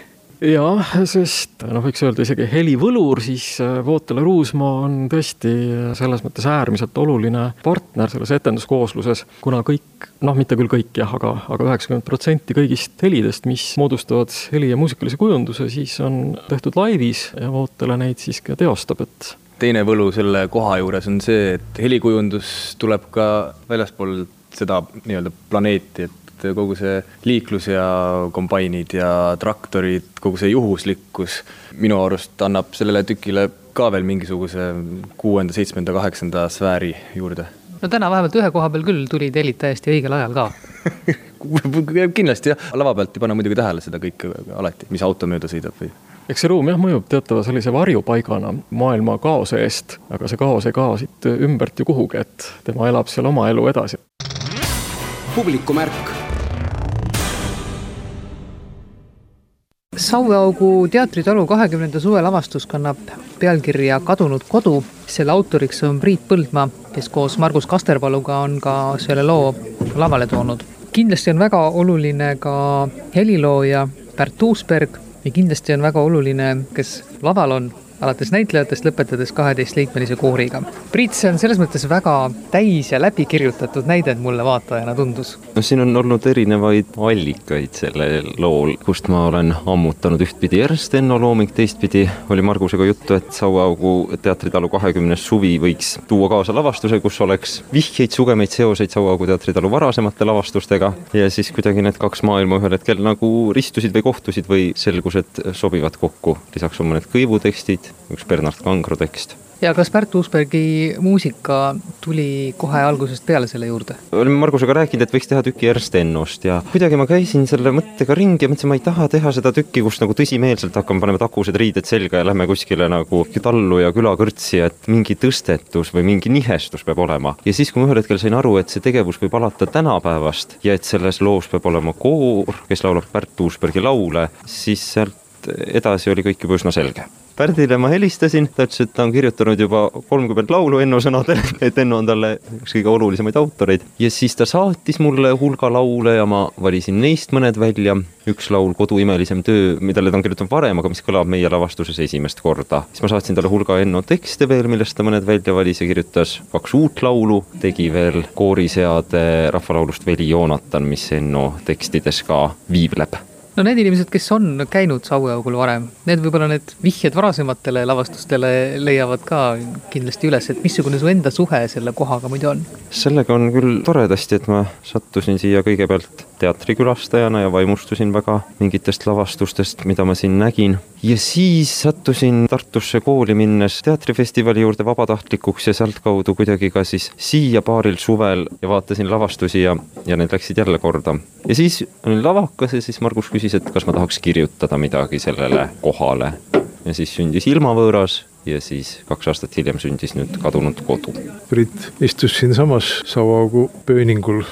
Jah, sest noh, võiks öelda isegi helivõlur, siis äh, Vootele Ruusmaa on tõesti äh, selles mõttes äärmiselt oluline partner selles etenduskoosluses, kuna kõik, noh, mitte küll kõik jah, aga, aga üheksakümmend protsenti kõigist helidest, mis moodustavad heli- ja muusikalise kujunduse, siis on tehtud laivis ja Vootele neid siis ka teostab, et teine võlu selle koha juures on see, et helikujundus tuleb ka väljaspool seda nii-öelda planeeti, et kogu see liiklus ja kombainid ja traktorid, kogu see juhuslikkus minu arust annab sellele tükile ka veel mingisuguse kuuenda, seitsmenda, kaheksanda sfääri juurde. no täna vähemalt ühe koha peal küll tulid helid täiesti õigel ajal ka kindlasti jah, lava pealt ei pane muidugi tähele seda kõike alati, mis auto mööda sõidab või eks see ruum jah, mõjub teatava sellise varjupaigana maailma kaose eest, aga see kaos ei kao siit ümbert ju kuhugi, et tema elab seal oma elu edasi. publikumärk Saueaugu teatritalu kahekümnenda suve lavastus kannab pealkirja Kadunud kodu. selle autoriks on Priit Põldmaa, kes koos Margus Kasterpaluga on ka selle loo lavale toonud. kindlasti on väga oluline ka helilooja Pärt Uusberg ja kindlasti on väga oluline, kes laval on alates näitlejatest, lõpetades kaheteistliikmelise kooriga. Priit, see on selles mõttes väga täis ja läbikirjutatud näide mulle vaatajana tundus. no siin on olnud erinevaid allikaid sellel lool, kust ma olen ammutanud ühtpidi Ernst Enno looming, teistpidi oli Margusega juttu, et Sauaaugu teatritalu kahekümnes suvi võiks tuua kaasa lavastuse, kus oleks vihjeid, sugemeid, seoseid Sauaaugu teatritalu varasemate lavastustega ja siis kuidagi need kaks maailma ühel hetkel nagu ristusid või kohtusid või selgus, et sobivad kokku. lisaks on mõned kõivutekstid, üks Bernard Kangro tekst ja kas Pärt Uusbergi muusika tuli kohe algusest peale selle juurde? olime Margusega rääkinud, et võiks teha tüki Ernst Ennost ja kuidagi ma käisin selle mõttega ringi ja mõtlesin, ma ei taha teha seda tükki, kus nagu tõsimeelselt hakkame panema takused riided selga ja lähme kuskile nagu tallu ja külakõrtsi, et mingi tõstetus või mingi nihestus peab olema. ja siis, kui ma ühel hetkel sain aru, et see tegevus võib alata tänapäevast ja et selles loos peab olema koor, kes laulab Pärt Uusbergi laule, siis sealt edasi oli kõik juba üsna selge Pärdile ma helistasin, ta ütles, et ta on kirjutanud juba kolmkümmend laulu Enno sõnadel, et Enno on talle üks kõige olulisemaid autoreid. ja siis ta saatis mulle hulga laule ja ma valisin neist mõned välja. üks laul Kodu imelisem töö, millele ta on kirjutanud varem, aga mis kõlab meie lavastuses esimest korda. siis ma saatsin talle hulga Enno tekste veel, millest ta mõned välja valis ja kirjutas kaks uut laulu, tegi veel kooriseade rahvalaulust Veli Joonatan, mis Enno tekstides ka viibleb no need inimesed, kes on käinud Saueaugul varem, need võib-olla need vihjed varasematele lavastustele leiavad ka kindlasti üles, et missugune su enda suhe selle kohaga muidu on? sellega on küll toredasti, et ma sattusin siia kõigepealt teatrikülastajana ja vaimustusin väga mingitest lavastustest, mida ma siin nägin. ja siis sattusin Tartusse kooli minnes teatrifestivali juurde vabatahtlikuks ja sealtkaudu kuidagi ka siis siia paaril suvel ja vaatasin lavastusi ja, ja need läksid jälle korda. ja siis olin lavakas ja siis Margus küsis, et kas ma tahaks kirjutada midagi sellele kohale. ja siis sündis Ilmavõõras ja siis kaks aastat hiljem sündis nüüd Kadunud kodu. Priit istus siinsamas Sauaugu pööningul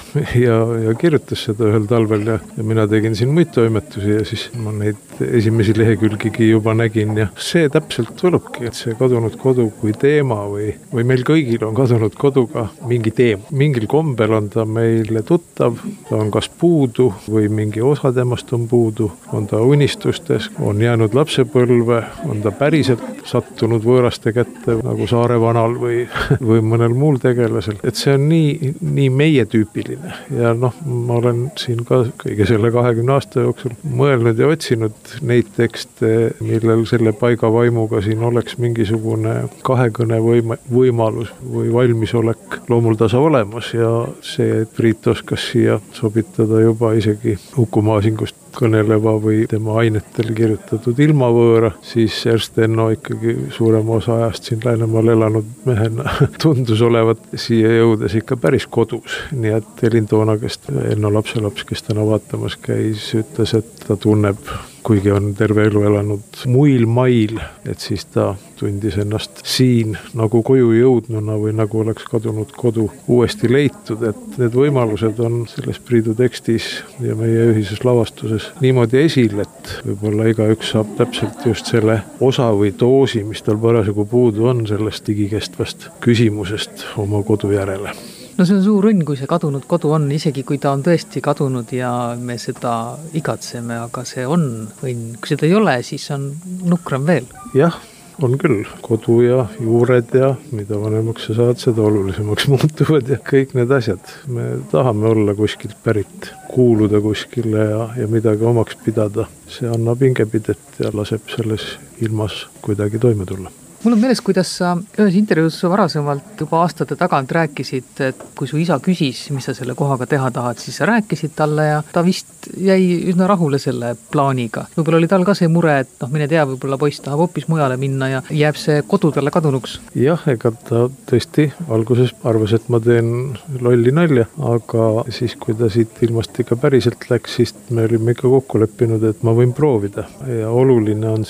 ja, ja kirjutas seda ühel talvel ja, ja mina tegin siin muid toimetusi ja siis ma neid esimesi lehekülgigi juba nägin ja see täpselt võlubki, et see kadunud kodu kui teema või, või meil kõigil on kadunud koduga mingi teema. mingil kombel on ta meile tuttav, ta on kas puudu või mingi osa temast on puudu, on ta unistustes, on jäänud lapsepõlve, on ta päriselt sattunud võõraste kätte nagu Saare vanal või, või mõnel muul tegelasel, et see on nii, nii meie tüüpiline ja noh, ma olen siin ka kõige selle kahekümne aasta jooksul mõelnud ja otsinud neid tekste, millel selle paiga vaimuga siin oleks mingisugune kahekõne võime, võimalus või valmisolek loomuldasa olemas. Ja see, et Priit oskas siia sobitada juba isegi Uku Masingust kõneleva või tema ainetel kirjutatud ilmavõõra, siis Ernst Enno ikkagi suurema osa ajast siin Läänemaal elanud mehena tundus olevat siia jõudes ikka päris kodus. nii et Elin Toona, kes Enno lapselaps, kes täna vaatamas käis, ütles, et ta tunneb kuigi on terve elu elanud muil mail, et siis ta tundis ennast siin nagu koju jõudnuna või nagu oleks kadunud kodu uuesti leitud, et need võimalused on selles Priidu tekstis ja meie ühises lavastuses niimoodi esil, et võib-olla igaüks saab täpselt just selle osa või doosi, mis tal parasjagu puudu on, sellest igikestvast küsimusest oma kodu järele no see on suur õnn, kui see kadunud kodu on, isegi kui ta on tõesti kadunud ja me seda igatseme, aga see on õnn. kui seda ei ole, siis on nukram veel. jah, on küll, kodu ja juured ja mida vanemaks sa saad, seda olulisemaks muutuvad ja kõik need asjad. me tahame olla kuskilt pärit, kuuluda kuskile ja, ja midagi omaks pidada. see annab hingepidet ja laseb selles ilmas kuidagi toime tulla mul on meeles, kuidas sa ühes intervjuus varasemalt juba aastate tagant rääkisid, et kui su isa küsis, mis sa selle kohaga teha tahad, siis sa rääkisid talle ja ta vist jäi üsna rahule selle plaaniga. võib-olla oli tal ka see mure, et noh, mine tea, võib-olla poiss tahab hoopis mujale minna ja jääb see kodu talle kadunuks. jah, ega ta tõesti alguses arvas, et ma teen lolli nalja, aga siis, kui ta siit ilmast ikka päriselt läks, siis me olime ikka kokku leppinud, et ma võin proovida ja oluline on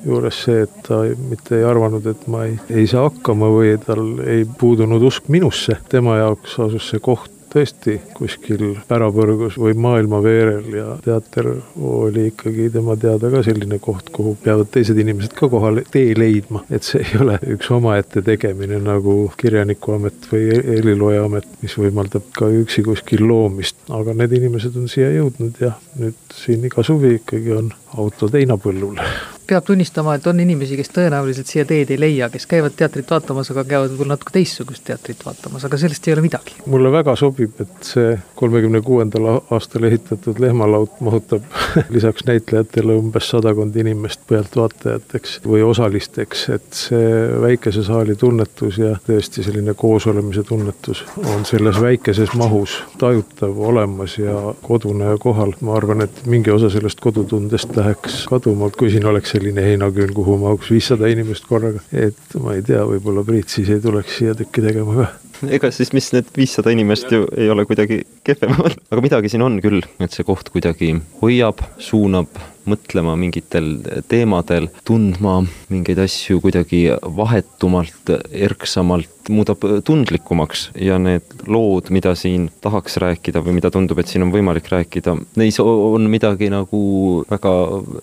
sealjuures see, et ta mitte ei arvanud, et ma ei, ei saa hakkama või tal ei puudunud usk minusse. tema jaoks asus see koht tõesti kuskil pärapõrgus või maailmaveerel ja teater oli ikkagi tema teada ka selline koht, kuhu peavad teised inimesed ka kohale tee leidma. et see ei ole üks omaette tegemine nagu kirjanikuamet või heliloojaamet, mis võimaldab ka üksi kuskil loomist, aga need inimesed on siia jõudnud ja nüüd siin iga suvi ikkagi on autod heinapõllul peab tunnistama, et on inimesi, kes tõenäoliselt siia teed ei leia, kes käivad teatrit vaatamas, aga käivad võib-olla natuke teistsugust teatrit vaatamas, aga sellest ei ole midagi. mulle väga sobib, et see kolmekümne kuuendal aastal ehitatud lehmalaut mahutab lisaks näitlejatele umbes sadakond inimest pealtvaatajateks või osalisteks, et see väikese saali tunnetus ja tõesti selline koosolemise tunnetus on selles väikeses mahus tajutav, olemas ja kodune ja kohal. ma arvan, et mingi osa sellest kodutundest läheks kaduma, kui siin oleks selline heinaküün, kuhu mahuks viissada inimest korraga. et ma ei tea, võib-olla Priit siis ei tuleks siia tükki tegema ka ega siis, mis need viissada inimest ju ei ole kuidagi kehvemad, aga midagi siin on küll, et see koht kuidagi hoiab, suunab mõtlema mingitel teemadel, tundma mingeid asju kuidagi vahetumalt, erksamalt, muudab tundlikumaks. Ja need lood, mida siin tahaks rääkida või mida tundub, et siin on võimalik rääkida, neis on midagi nagu väga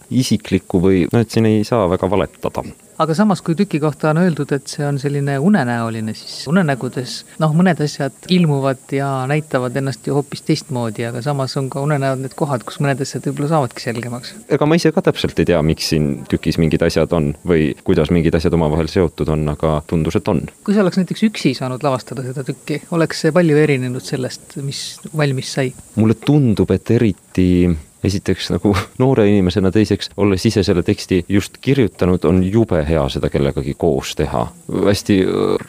isiklikku või noh, et siin ei saa väga valetada aga samas, kui tüki kohta on öeldud, et see on selline unenäoline, siis unenägudes noh, mõned asjad ilmuvad ja näitavad ennast ju hoopis teistmoodi, aga samas on ka unenäod need kohad, kus mõned asjad võib-olla saavadki selgemaks. ega ma ise ka täpselt ei tea, miks siin tükis mingid asjad on või kuidas mingid asjad omavahel seotud on, aga tundus, et on. kui sa oleks näiteks üksi saanud lavastada seda tükki, oleks see palju erinenud sellest, mis valmis sai? mulle tundub, et eriti esiteks nagu noore inimesena, teiseks olles ise selle teksti just kirjutanud, on jube hea seda kellegagi koos teha. hästi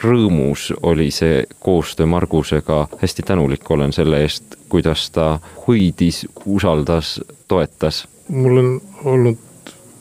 rõõmus oli see koostöö Margusega, hästi tänulik olen selle eest, kuidas ta hoidis, usaldas, toetas. mul on olnud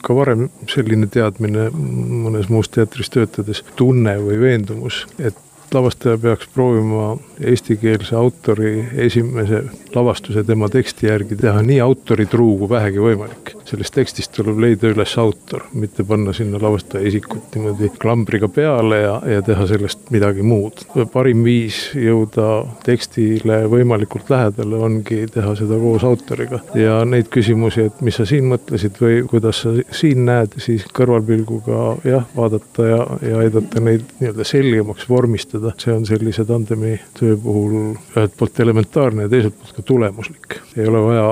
ka varem selline teadmine mõnes muus teatris töötades, tunne või veendumus, et lavastaja peaks proovima eestikeelse autori esimese lavastuse tema teksti järgi teha nii autoritruu kui vähegi võimalik. sellest tekstist tuleb leida üles autor, mitte panna sinna lavastaja isikut niimoodi klambriga peale ja, ja teha sellest midagi muud. parim viis jõuda tekstile võimalikult lähedale ongi teha seda koos autoriga ja neid küsimusi, et mis sa siin mõtlesid või kuidas sa siin näed, siis kõrvalpilguga jah, vaadata ja, ja aidata neid nii-öelda selgemaks vormistada, see on sellise tandemi töö puhul ühelt poolt elementaarne ja teiselt poolt ka tulemuslik. ei ole vaja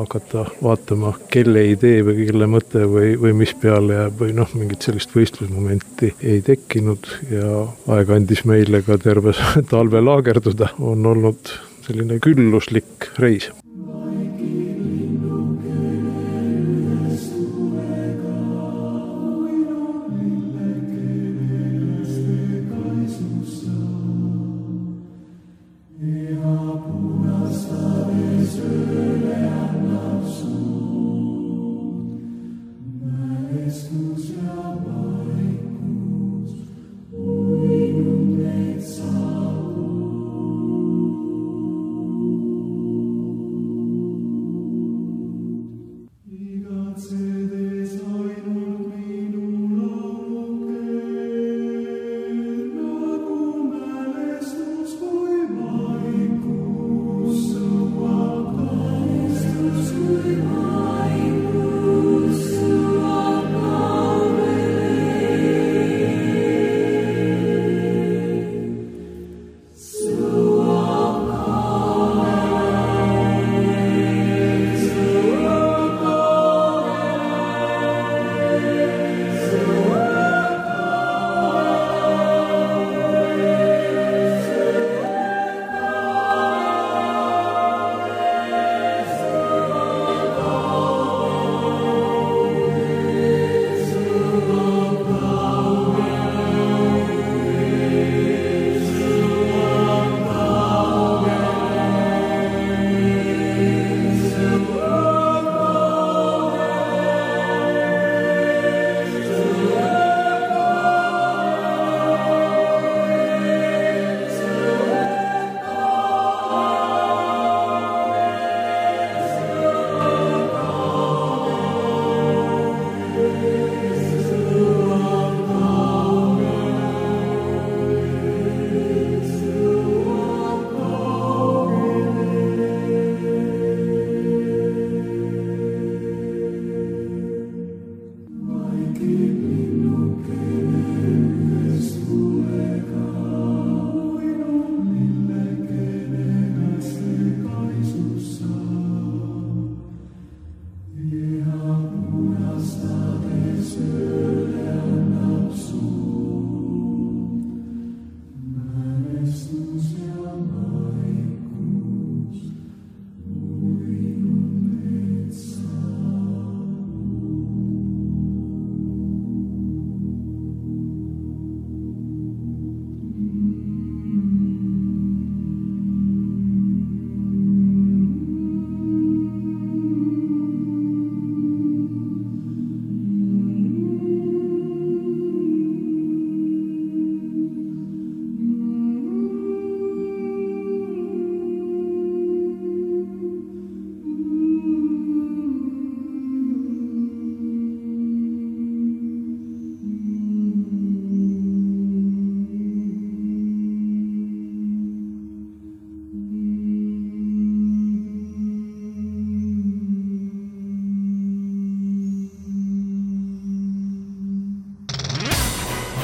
hakata vaatama, kelle idee või kelle mõte või, või mis peale jääb või noh, mingit sellist võistlusmomenti ei tekkinud. Ja aeg andis meile ka terve talve laagerduda, on olnud selline külluslik reis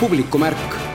publikumärk